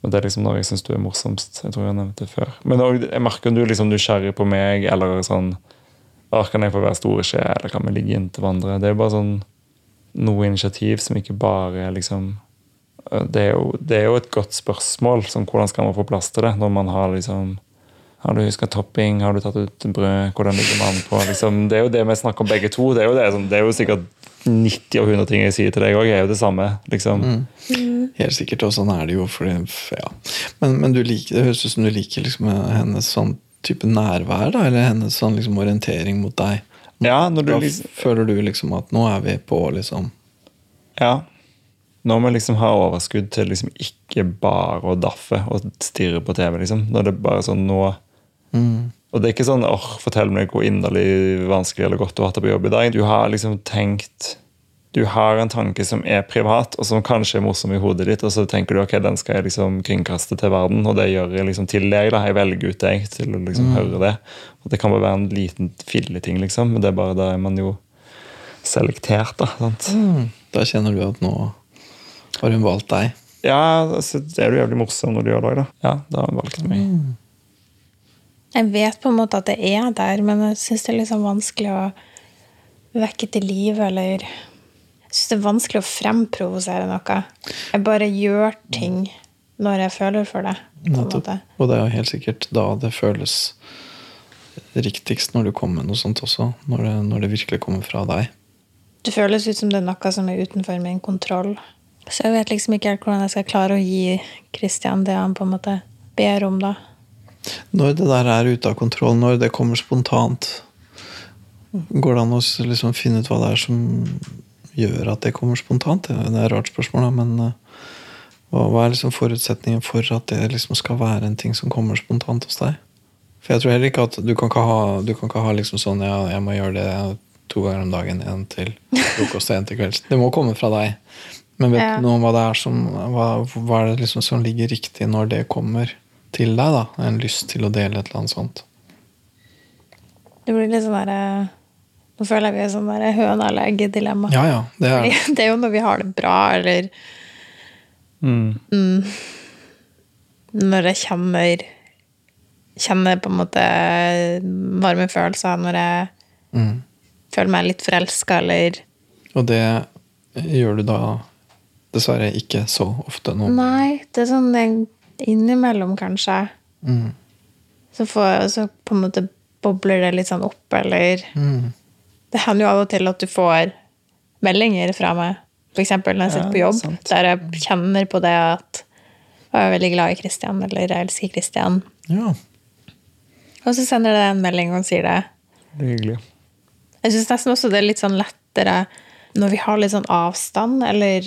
men det er liksom når jeg syns du er morsomst. Jeg tror jeg har nevnt det før. Men også, jeg merker om du er liksom nysgjerrig på meg, eller sånn «Ah, Kan jeg få være store skje, eller kan vi ligge inntil hverandre? Det er jo bare sånn noe initiativ som ikke bare liksom det er, jo, det er jo et godt spørsmål. som hvordan skal man få plass til det når man har liksom Har du huska topping? Har du tatt ut brød? Hvordan ligger man på? Liksom, det er jo det vi snakker om begge to. Det er jo, det, det er jo sikkert 90 av 100 ting jeg sier til deg òg, er jo det samme. liksom. Helt sikkert, og sånn er det jo. Fordi, ja. Men, men du liker, det høres ut som du liker liksom hennes sånn type nærvær, da? Eller hennes sånn liksom orientering mot deg. Ja, når du Da liksom føler du liksom at nå er vi på, liksom Ja. Når vi liksom har overskudd til liksom ikke bare å daffe og stirre på TV, liksom. Når det bare er sånn nå Og det er ikke sånn åh, fortell meg hvor inderlig vanskelig eller godt du har hatt det på jobb i dag. Du har liksom tenkt Du har en tanke som er privat, og som kanskje er morsom i hodet ditt, og så tenker du ok, den skal jeg liksom kringkaste til verden, og det gjør jeg liksom til deg. da, Jeg velger ut deg til å liksom høre det. Og Det kan bare være en liten filleting, liksom, men det er bare da er man jo selektert. da, sant? Da kjenner du at nå har hun valgt deg. Ja, altså, det er jo jævlig morsom når du gjør det òg, da. Ja, da har hun valgt meg. Jeg vet på en måte at det er der, men jeg syns det er liksom vanskelig å vekke til live, eller Jeg syns det er vanskelig å fremprovosere noe. Jeg bare gjør ting når jeg føler for det. Og det er jo helt sikkert da det føles riktigst når du kommer med noe sånt også. Når det, når det virkelig kommer fra deg. Det føles ut som det er noe som er utenfor min kontroll. Så jeg vet liksom ikke helt hvordan jeg skal klare å gi Christian det han på en måte ber om, da. Når det der er ute av kontroll, når det kommer spontant, går det an å liksom finne ut hva det er som gjør at det kommer spontant? Det er et rart spørsmål, men eh, hva, er liksom forutsetningen for at det liksom skal være en ting som kommer spontant hos deg? For jeg tror heller ikke at du kan ikke ha, du kan ikke ha liksom sånn ja, jeg må gjøre det to ganger om dagen. En til frokost og en til kvelds. Det må komme fra deg. Men vet Ja. du noe om hva det er som hva, hva er det liksom som ligger riktig når det kommer til deg? da? En lyst til å dele et eller annet sånt. Det blir litt sånn derre Nå føler jeg vi er sånn der høna eller egget-dilemma. Ja, ja. Det er, Det er jo når vi har det bra, eller Mm. når jeg kjenner Kjenner på en måte varme følelser, når jeg mm. føler meg litt forelska, eller Og det gjør du da dessverre ikke så ofte nå. Nei, det er sånn en- innimellom, kanskje. Mm. Så, får, så på en måte bobler det litt sånn opp, eller Mm. Det hender jo av og til at du får meldinger fra meg, f.eks. når jeg sitter på jobb, sant. der jeg kjenner på det at jeg er veldig glad i Kristian, eller jeg elsker Kristian. Ja. Og så sender jeg en melding og sier det. Det er hyggelig. Jeg syns nesten også det er litt sånn lettere når vi har litt sånn avstand, eller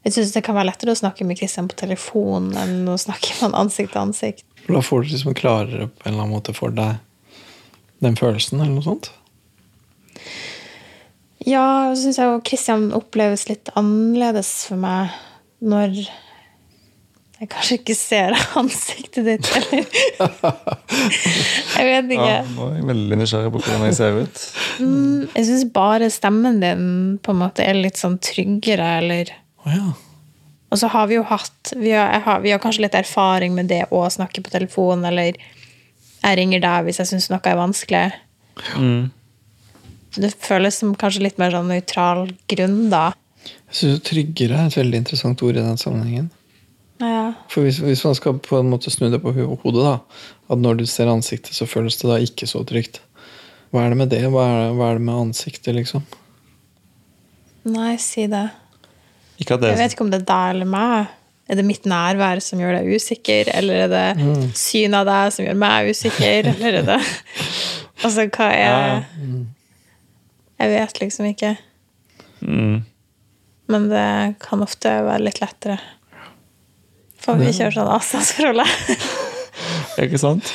Jeg syns det kan være lettere å snakke med Kristian på telefon enn å snakke med han ansikt til ansikt. Da får du liksom klarere på en eller annen måte for deg den følelsen, eller noe sånt. Ja, så syns jeg jo Kristian oppleves litt annerledes for meg når jeg kanskje ikke ser ansiktet ditt, eller Jeg vet ikke. Ja, nå er jeg veldig nysgjerrig på hvordan jeg ser ut. Jeg syns bare stemmen din på en måte er litt sånn tryggere, eller oh, ja. Og så har vi jo hatt vi har, jeg har, vi har kanskje litt erfaring med det å snakke på telefon, eller jeg ringer deg hvis jeg syns noe er vanskelig. Mm. Det føles som kanskje litt mer sånn nøytral grunn, da. Jeg syns tryggere er et veldig interessant ord i den sammenhengen. Ja. For hvis, hvis man skal på en måte snu det på hodet, da, at når du ser ansiktet, så føles det da ikke så trygt. Hva er det med det? Hva er, hva er det med ansiktet, liksom? Nei, si det. Ikke at det Jeg vet ikke om det er deg eller meg. Er det mitt nærvær som gjør deg usikker, eller er det Mm. synet av deg som gjør meg usikker, eller er det Altså, hva er Ja. Jeg vet liksom ikke. mm. Men det kan ofte være litt lettere. For vi kjører sånn avstandsforhold? Ikke sant?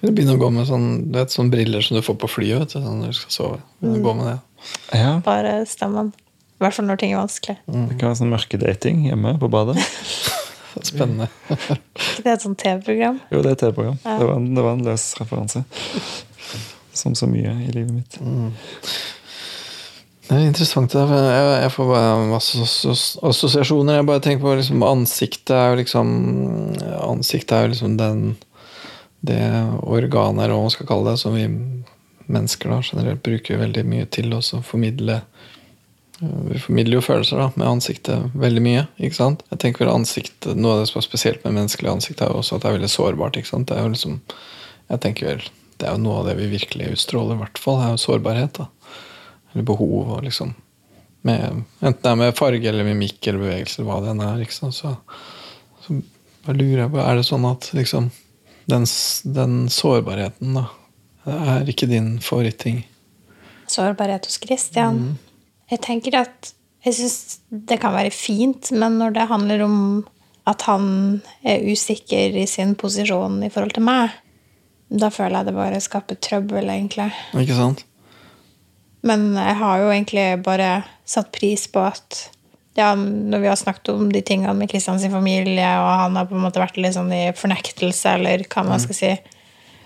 Du begynner å gå med sånn, du vet, sånn briller som du får på flyet vet du, sånn når du skal sove. Begynne å gå med det. Ja. Bare stemmen. I hvert fall når ting er vanskelig. Det kan være sånn mørkedating hjemme på badet. Spennende. ikke det et sånt TV-program? Jo, det er et TV-program. Ja. Det, det var en løs referanse. Som så mye i livet mitt. Det er interessant. Jeg, får bare masse assosiasjoner. Jeg bare tenker på liksom, Ansiktet er jo liksom Ansiktet er jo liksom den det organet, eller hva man skal kalle det, som vi mennesker da generelt bruker veldig mye til å formidle Vi formidler jo følelser da, med ansiktet veldig mye. ikke sant? Jeg tenker vel ansikt, Noe av det som er spesielt med menneskelig ansikt, er jo også at det er veldig sårbart. ikke sant? Det er jo liksom, jeg tenker vel, det er jo noe av det vi virkelig utstråler, i hvert fall. er jo sårbarhet. da eller behov og liksom med, Enten det er med farge eller mimikk eller bevegelse eller hva det enn er. Liksom. Så, så bare lurer jeg på Er det sånn at liksom den, den sårbarheten da er ikke din favoritting? Sårbarhet hos Christian. Jeg tenker at jeg syns det kan være fint, men når det handler om at han er usikker i sin posisjon i forhold til meg, Da føler jeg det bare skaper trøbbel, egentlig. Ikke sant? Men jeg har jo egentlig bare satt pris på at ja, når vi har snakket om de tingene med Kristians familie, og han har på en måte vært litt sånn i fornektelse, eller hva man skal si,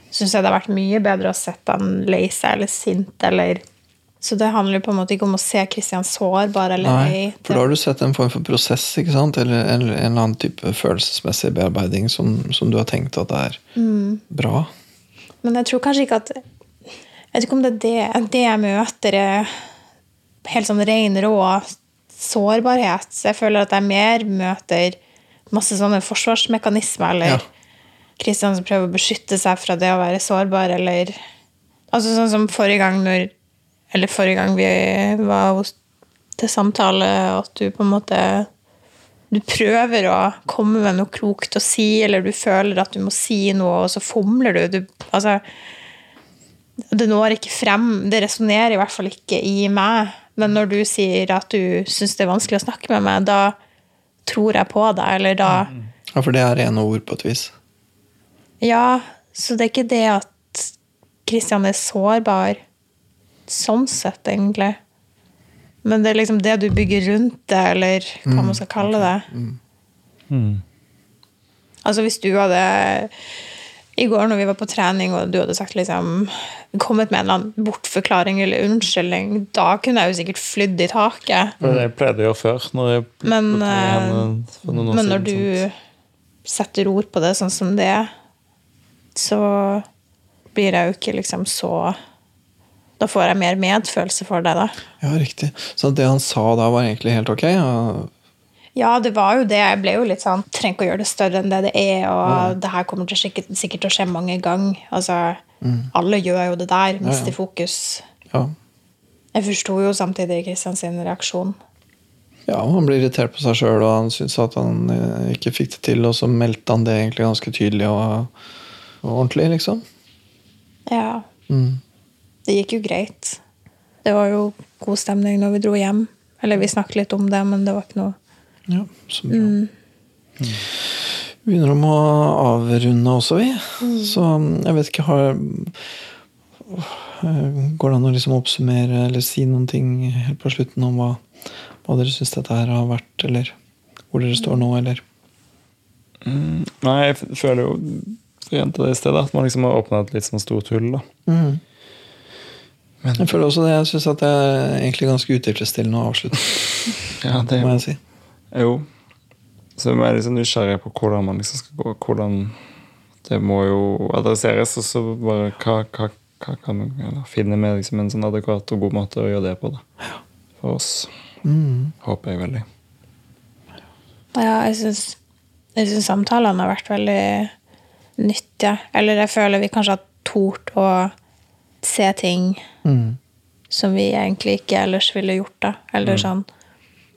syns jeg det har vært mye bedre å sette han lei seg eller sint, eller Så det handler på en måte ikke om å se Kristian sårbar eller Nei, for da har du sett en form for prosess, ikke sant? Eller, eller en eller annen type følelsesmessig bearbeiding som, som du har tenkt at er bra. Men jeg tror kanskje ikke at Jeg vet ikke om det er det, det jeg møter, er helt sånn ren, rå sårbarhet. Så jeg føler at jeg mer møter masse sånne forsvarsmekanismer, eller Ja. Kristian som prøver å beskytte seg fra det å være sårbar, eller Altså sånn som forrige gang når Eller forrige gang vi var hos, til samtale, at du på en måte du prøver å komme med noe klokt å si, eller du føler at du må si noe, og så fomler du. du altså, det når ikke frem. Det resonnerer i hvert fall ikke i meg. Men når du sier at du syns det er vanskelig å snakke med meg, da tror jeg på deg, eller da Ja, For det er rene ord på et vis. Ja, så det er ikke det at Kristian er sårbar sånn sett, egentlig. Men det er liksom det du bygger rundt det, eller hva man skal kalle det. Altså hvis du hadde i går når vi var på trening, og du hadde sagt liksom kommet med en eller annen bortforklaring eller unnskyldning, da kunne jeg jo sikkert flydd i taket. Det pleide jeg å gjøre før. Når jeg Men, eh, henne noen Men når du sånt. setter ord på det sånn som det, så blir jeg jo ikke liksom så Da får jeg mer medfølelse for deg, da. Ja, riktig. Så det han sa da, var egentlig helt ok? Ja, Ja, det var jo det. Jeg ble jo litt sånn Trenger ikke å gjøre det større enn det det er, og det her kommer til sikkert, sikkert til å skje mange ganger. Altså, alle gjør jo det der. Mister fokus. Ja. Jeg forsto jo samtidig Kristian sin reaksjon. ja, han ble irritert på seg sjøl, og han syntes at han eh, ikke fikk det til, og så meldte han det egentlig ganske tydelig og, og ordentlig, liksom. Ja. Mm. Det gikk jo greit. Det var jo god stemning når vi dro hjem. Eller vi snakket litt om det, men det var ikke noe Ja, så bra. Vi begynner om å avrunde også, vi. Så jeg vet ikke har Går det an å liksom oppsummere eller si noen ting helt på slutten om hva, hva dere syns dette her har vært, eller hvor dere står nå, eller? Nei, jeg føler jo for til det i stedet, at man liksom har åpna et litt sånn stort hull. da. Mm. Men- Jeg føler også det. Jeg syns at det er egentlig ganske utilfredsstillende å avslutte, Ja, det må jeg si. Jo. Så jeg er liksom nysgjerrig på hvordan man liksom skal gå. Hvordan Det må jo adresseres, og så bare hva, hva, hva kan eller finne med liksom en sånn adekvat og god måte å gjøre det på, da. For oss. Mm. Håper jeg veldig. Ja, jeg syns, jeg syns samtalene har vært veldig nyttige. Eller jeg føler vi kanskje har tort å se ting Mm. som vi egentlig ikke ellers ville gjort. da. Eller sånn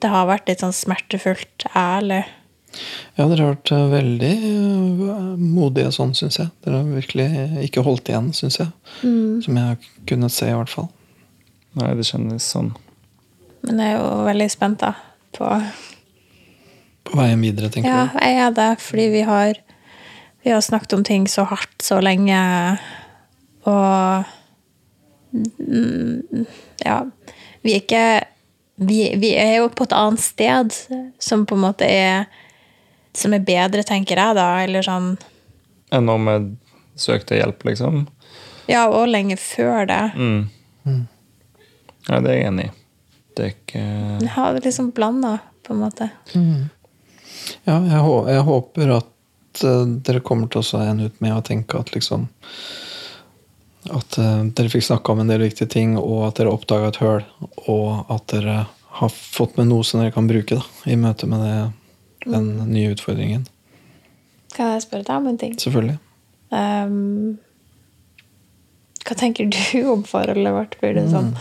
Det har vært litt sånn smertefullt ærlig. Ja, dere har vært eh, veldig eh, modige sånn, syns jeg. Dere har virkelig ikke holdt igjen, syns jeg. Som jeg har kunnet se, i hvert fall. Nei, det kjennes sånn. Men jeg er jo veldig spent da, på På veien videre, tenker Ja, du? jeg er det, fordi vi har, vi har snakket om ting så hardt så lenge, og mm, Ja. Vi er ikke vi, vi er jo på et annet sted som på en måte er Som er bedre, tenker jeg, da. Eller sånn Enn om jeg søkte hjelp, liksom. Ja, og lenge før det. Mm. Ja, det er jeg enig i. Det er ikke Ja, det er liksom blanda, på en måte. Ja, jeg, jeg håper at eh, dere kommer til å ende ut med å tenke at liksom At eh, dere fikk snakka om en del viktige ting, og at dere oppdaga et høl, og at dere har fått med noe som dere kan bruke da, i møte med det, den nye utfordringen. Kan jeg spørre deg om en ting? Selvfølgelig. Um, hva tenker du om forholdet vårt? Blir det sånn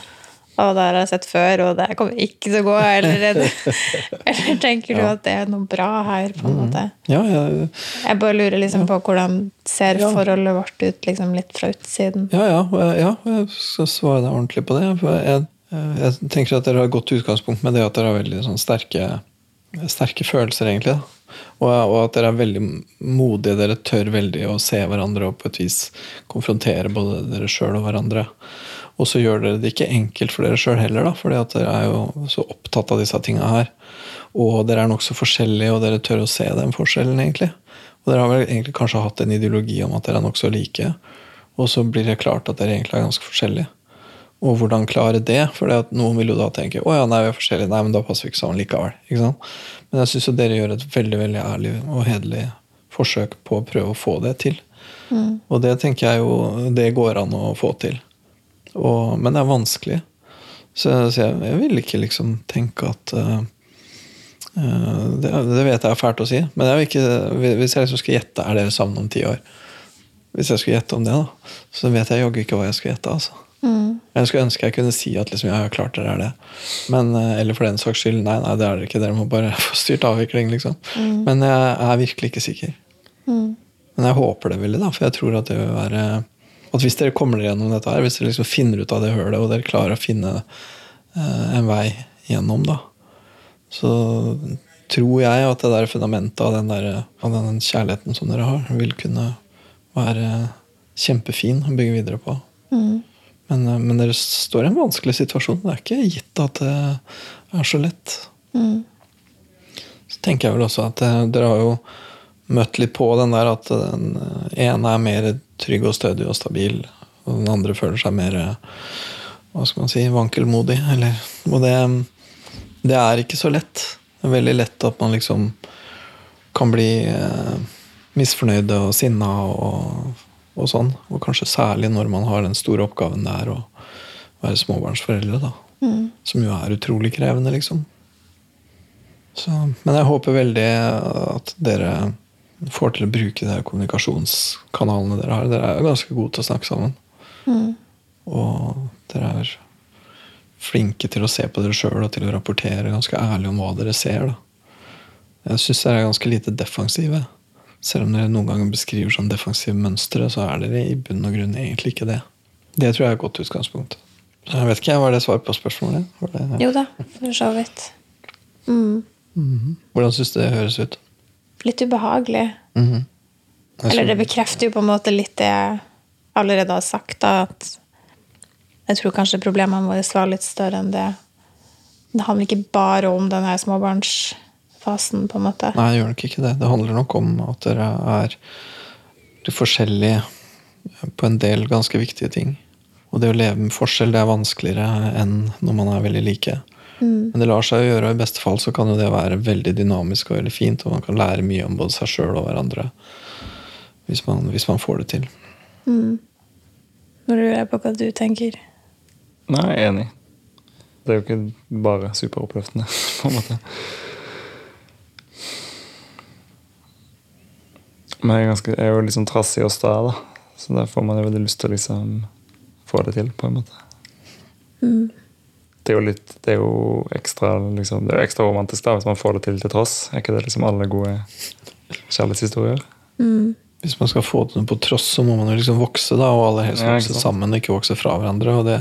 Å, det har jeg sett før, og det kommer ikke til å gå? Eller, er eller tenker du at det er noe bra her? på en måte? Ja, jeg, Jeg bare lurer liksom på hvordan ser Ja. forholdet vårt ut liksom litt fra utsiden? ja, ja, ja, jeg skal svare deg ordentlig på det. For jeg, jeg tenker at dere har et godt utgangspunkt med det at dere har veldig sånn sterke, sterke følelser, egentlig. Og, og at dere er veldig modige. Dere tør veldig å se hverandre og på et vis konfrontere både dere sjøl og hverandre. Og så gjør dere det ikke enkelt for dere sjøl heller, da, fordi at dere er jo så opptatt av disse tinga her. Og dere er nokså forskjellige, og dere tør å se den forskjellen, egentlig. Og dere har vel egentlig kanskje hatt en ideologi om at dere er nokså like, og så blir det klart at dere egentlig er ganske forskjellige. Og hvordan klare det? For noen vil jo da tenke å ja, nei, vi er forskjellige, nei, men da passer vi ikke sammen likevel. Ikke sant? Men jeg syns dere gjør et veldig veldig ærlig og hederlig forsøk på å prøve å få det til. Mm. Og det tenker jeg jo det går an å få til. Og, men det er vanskelig. Så, så jeg, jeg, vil ikke liksom tenke at uh, det, det, vet jeg er fælt å si, men jeg ikke, hvis jeg liksom skal gjette, er dere sammen om ti år? Hvis jeg skulle gjette om det, da, så vet jeg jaggu ikke hva jeg skal gjette. altså. Mm. Jeg skulle ønske jeg kunne si at liksom, ja, klart dere er det. Men, eh, eller for den saks skyld, nei, nei, det er dere ikke. Dere må bare få styrt avvikling. liksom. Mm. Men jeg er virkelig ikke sikker. Mm. Men jeg håper det veldig, da, for jeg tror at det vil være at hvis dere kommer dere gjennom dette her, hvis dere liksom finner ut av det hølet, og dere klarer å finne uh, en vei gjennom, da, så tror jeg at det der fundamentet av den, der, av den kjærligheten som dere har, vil kunne være kjempefin å bygge videre på. Mm. Men, eh, men, dere står i en vanskelig situasjon. Det er ikke gitt at det er så lett. Mm. Så tenker jeg vel også at eh, dere har jo møtt litt på den der at den ene er mer trygg og stødig og stabil, og den andre føler seg mer hva skal man si, vankelmodig. Eller, og det, det er ikke så lett. Det er veldig lett at man liksom kan bli eh, misfornøyde og sinna og og sånn. Og kanskje særlig når man har den store oppgaven det er å være småbarnsforeldre. da. Mm. Som jo er utrolig krevende, liksom. Så, men jeg håper veldig at dere får til å bruke de kommunikasjonskanalene dere har. Dere er jo ganske gode til å snakke sammen. Mm. Og dere er flinke til å se på dere sjøl og til å rapportere ganske ærlig om hva dere ser. da. Jeg syns dere er ganske lite defensive. Selv om dere noen ganger beskriver sånn defensive mønstre, så er dere i bunn og grunn egentlig ikke det. Det tror jeg er et godt utgangspunkt. Jeg vet ikke, Var det svar på spørsmålet? Det, ja. Jo da, for så vidt. Mm. Mm -hmm. Hvordan syns du det høres ut? Litt ubehagelig. Mm -hmm. Eller det bekrefter jo på en måte litt det jeg allerede har sagt. Da, at jeg tror kanskje problemene våre var litt større enn det. Det handler ikke bare om denne småbarnsfasen, småbarns fasen, på en måte? Nei, det gjør nok ikke det. Det handler nok om at dere er forskjellige på en del ganske viktige ting. Og det å leve med forskjell det er vanskeligere enn når man er veldig like. Mm. Men det lar seg gjøre, og i beste fall så kan jo det være veldig dynamisk og veldig fint. Og man kan lære mye om både seg sjøl og hverandre hvis man, hvis man, får det til. Mm. Nå lurer jeg på hva du tenker. Nei, jeg er enig. Det er jo ikke bare superoppløftende, på en måte. Men jeg er, ganske, jeg er jo liksom trassig og sta, da. Så der får man jo veldig lyst til å liksom få det til, på en måte. Mm. Det er jo litt Det er jo ekstra liksom, Det er jo ekstra romantisk da hvis man får det til til tross. Er ikke det liksom alle gode kjærlighetshistorier? Mm. Hvis man skal få det på tross, så må man jo liksom vokse, da, og alle helst vokse ja, sammen, ikke vokse fra hverandre. Og det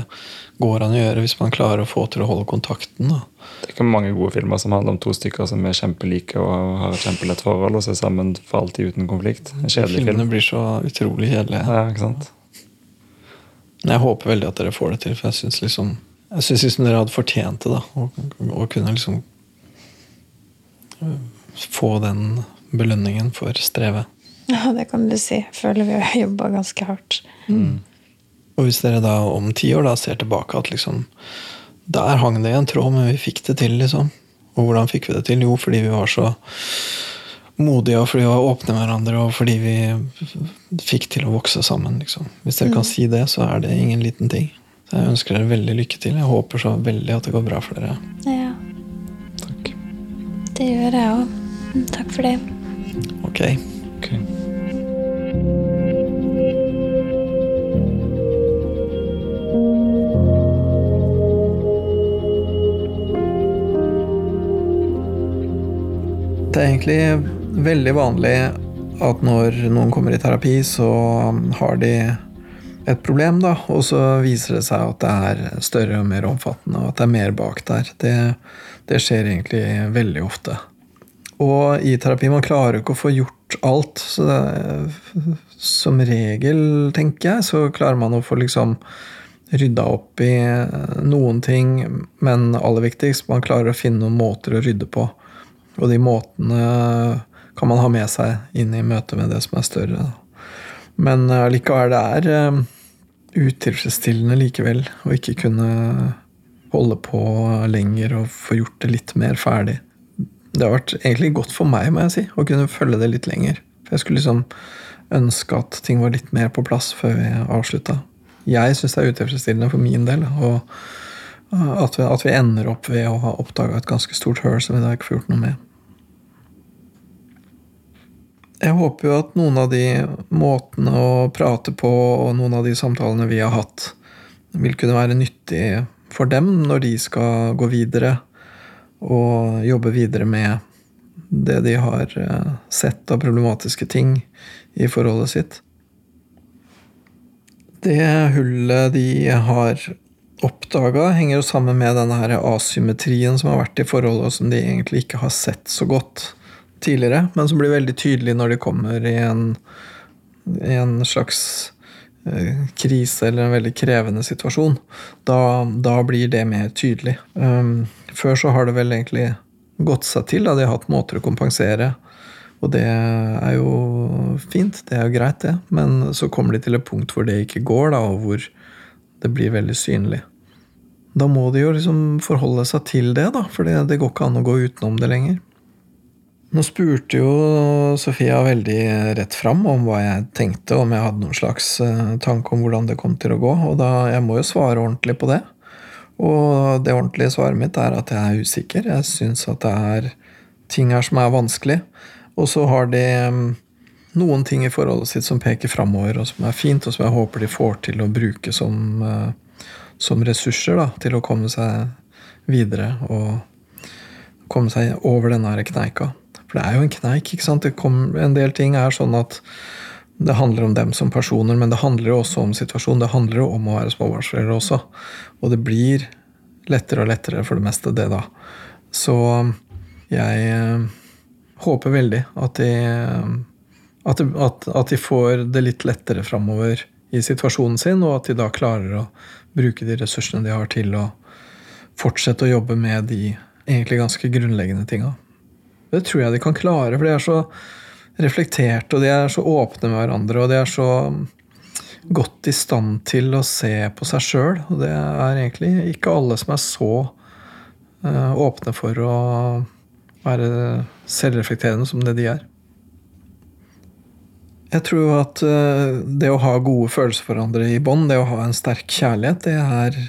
går an å gjøre hvis man klarer å få til å holde kontakten. da. Det er ikke mange gode filmer som handler om to stykker som er kjempelike og har et kjempelett forhold og ser sammen for alltid uten konflikt. En kjedelig Filmene film. blir så utrolig kjedelige. Ja, ikke sant? Jeg håper veldig at dere får det til, for jeg syns liksom, jeg synes liksom dere hadde fortjent det. da, Å kunne liksom øh, få den belønningen for strevet. Ja, det kan du si. Føler vi har jobba ganske hardt. Mm. Og hvis dere da om ti år da ser tilbake at liksom der hang det i en tråd, men vi fikk det til, liksom. Og hvordan fikk vi det til? Jo, fordi vi var så modige, og fordi vi var åpne med hverandre, og fordi vi fikk til å vokse sammen. Liksom. Hvis dere mm. kan si det, så er det ingen liten ting. Jeg ønsker dere veldig lykke til. Jeg håper så veldig at det går bra for dere. Ja. Takk. Det gjør jeg òg. Takk for det. Ok. okay. Det er egentlig veldig vanlig at når noen kommer i terapi, så har de et problem, da, og så viser det seg at det er større og mer omfattende, og at det er mer bak der. Det, det skjer egentlig veldig ofte. Og i terapi man klarer ikke å få gjort alt. Så det, som regel, tenker jeg, så klarer man å få liksom rydda opp i noen ting, men aller viktigst, man klarer å finne noen måter å rydde på. Og de måtene kan man ha med seg inn i møtet med det som er større. Men allikevel, det er eh, utilfredsstillende likevel å ikke kunne holde på lenger og få gjort det litt mer ferdig. Det har vært egentlig godt for meg, må jeg si, å kunne følge det litt lenger. For jeg skulle liksom ønske at ting var litt mer på plass før vi avslutta. Jeg syns det er utilfredsstillende for min del. Og at vi, at vi ender opp ved å ha oppdaga et ganske stort høl som vi da ikke får gjort noe med. Jeg håper jo at noen av de måtene å prate på og noen av de samtalene vi har hatt, vil kunne være nyttig for dem når de skal gå videre og jobbe videre med det de har eh, sett av problematiske ting i forholdet sitt. Det hullet de har oppdaga, henger jo sammen med denne asymmetrien som har vært i forholdet, og som de egentlig ikke har sett så godt tidligere, men som blir veldig tydelig når de kommer i en, i en slags eh, krise eller en veldig krevende situasjon. Da, da blir det mer tydelig. Um, før så har det vel egentlig gått seg til. Da. De har hatt måter å kompensere. Og det er jo fint, det er jo greit, det. Men så kommer de til et punkt hvor det ikke går, da, og hvor det blir veldig synlig. Da må de jo liksom forholde seg til det, da, for det, går ikke an å gå utenom det lenger. Nå spurte jo Sofia veldig rett fram om hva jeg tenkte, om jeg hadde noen slags eh, tanke om hvordan det kom til å gå, og da, jeg må jo svare ordentlig på det. Og det ordentlige svaret mitt er at jeg er usikker. Jeg syns at det er ting her som er vanskelig. Og så har de mm, noen ting i forholdet sitt som peker framover, og som er fint, og som jeg håper de får til å bruke som, eh, som ressurser da, til å komme seg videre og komme seg over denne kneika. For det er jo en kneik. ikke sant? Kom, en del ting er sånn at det handler om dem som personer, men det handler jo også om situasjonen. Det handler jo om å være småbarnsforeldre også. Og det blir lettere og lettere for det meste, det, da. Så jeg eh, håper veldig at de, at, de, at, de får det litt lettere framover i situasjonen sin, og at de da klarer å bruke de ressursene de har til å fortsette å jobbe med de egentlig ganske grunnleggende tinga. Det tror jeg de kan klare, for de er så reflekterte, og de er så åpne med hverandre, og de er så godt i stand til å se på seg sjøl. Og det er egentlig ikke alle som er så uh, åpne for å være selvreflekterende som det de er. Jeg tror at uh, det å ha gode følelser for hverandre i bånd, det å ha en sterk kjærlighet, det er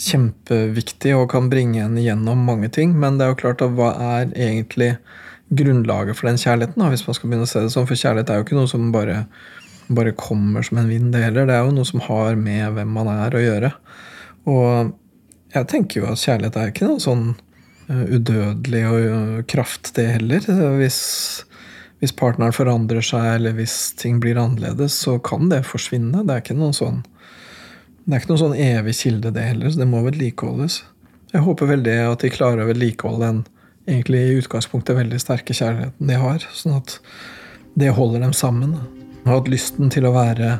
kjempeviktig og kan bringe en gjennom mange ting. Men det er jo klart at hva er egentlig grunnlaget for den kjærligheten, da, hvis man skal begynne å se det sånn? For kjærlighet er jo ikke noe som bare, bare kommer som en vind, det heller. Det er jo noe som har med hvem man er å gjøre. Og jeg tenker jo at kjærlighet er ikke noe sånn udødelig og kraft, det heller. Hvis, hvis partneren forandrer seg, eller hvis ting blir annerledes, så kan det forsvinne. Det er ikke noen sånn det er ikke noen sånn evig kilde, det heller, så det må vedlikeholdes. Jeg håper veldig at de klarer å vedlikeholde den egentlig i utgangspunktet veldig sterke kjærligheten de har, sånn at det holder dem sammen. Og at lysten til å være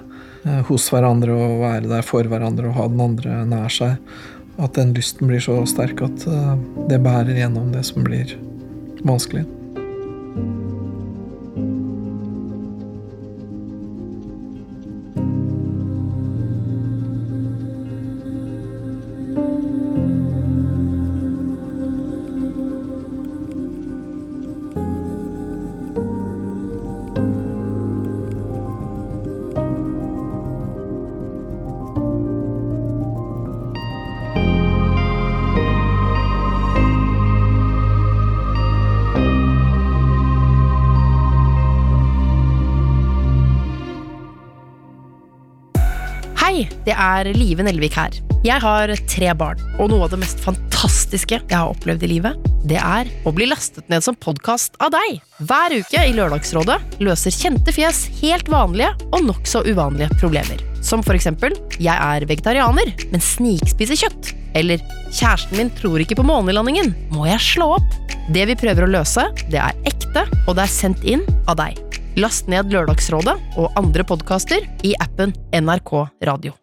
hos hverandre og være der for hverandre og ha den andre nær seg, at den lysten blir så sterk at det bærer gjennom det som blir vanskelig. Er Live Nelvik her. Jeg har tre barn, og noe av det mest fantastiske jeg har opplevd i livet, det er å bli lastet ned som podkast av deg. Hver uke i Lørdagsrådet løser kjente fjes helt vanlige og nokså uvanlige problemer. Som for eksempel jeg er vegetarianer, men snikspiser kjøtt. Eller kjæresten min tror ikke på månelandingen. Må jeg slå opp? Det vi prøver å løse, det er ekte, og det er sendt inn av deg. Last ned Lørdagsrådet og andre podkaster i appen NRK Radio.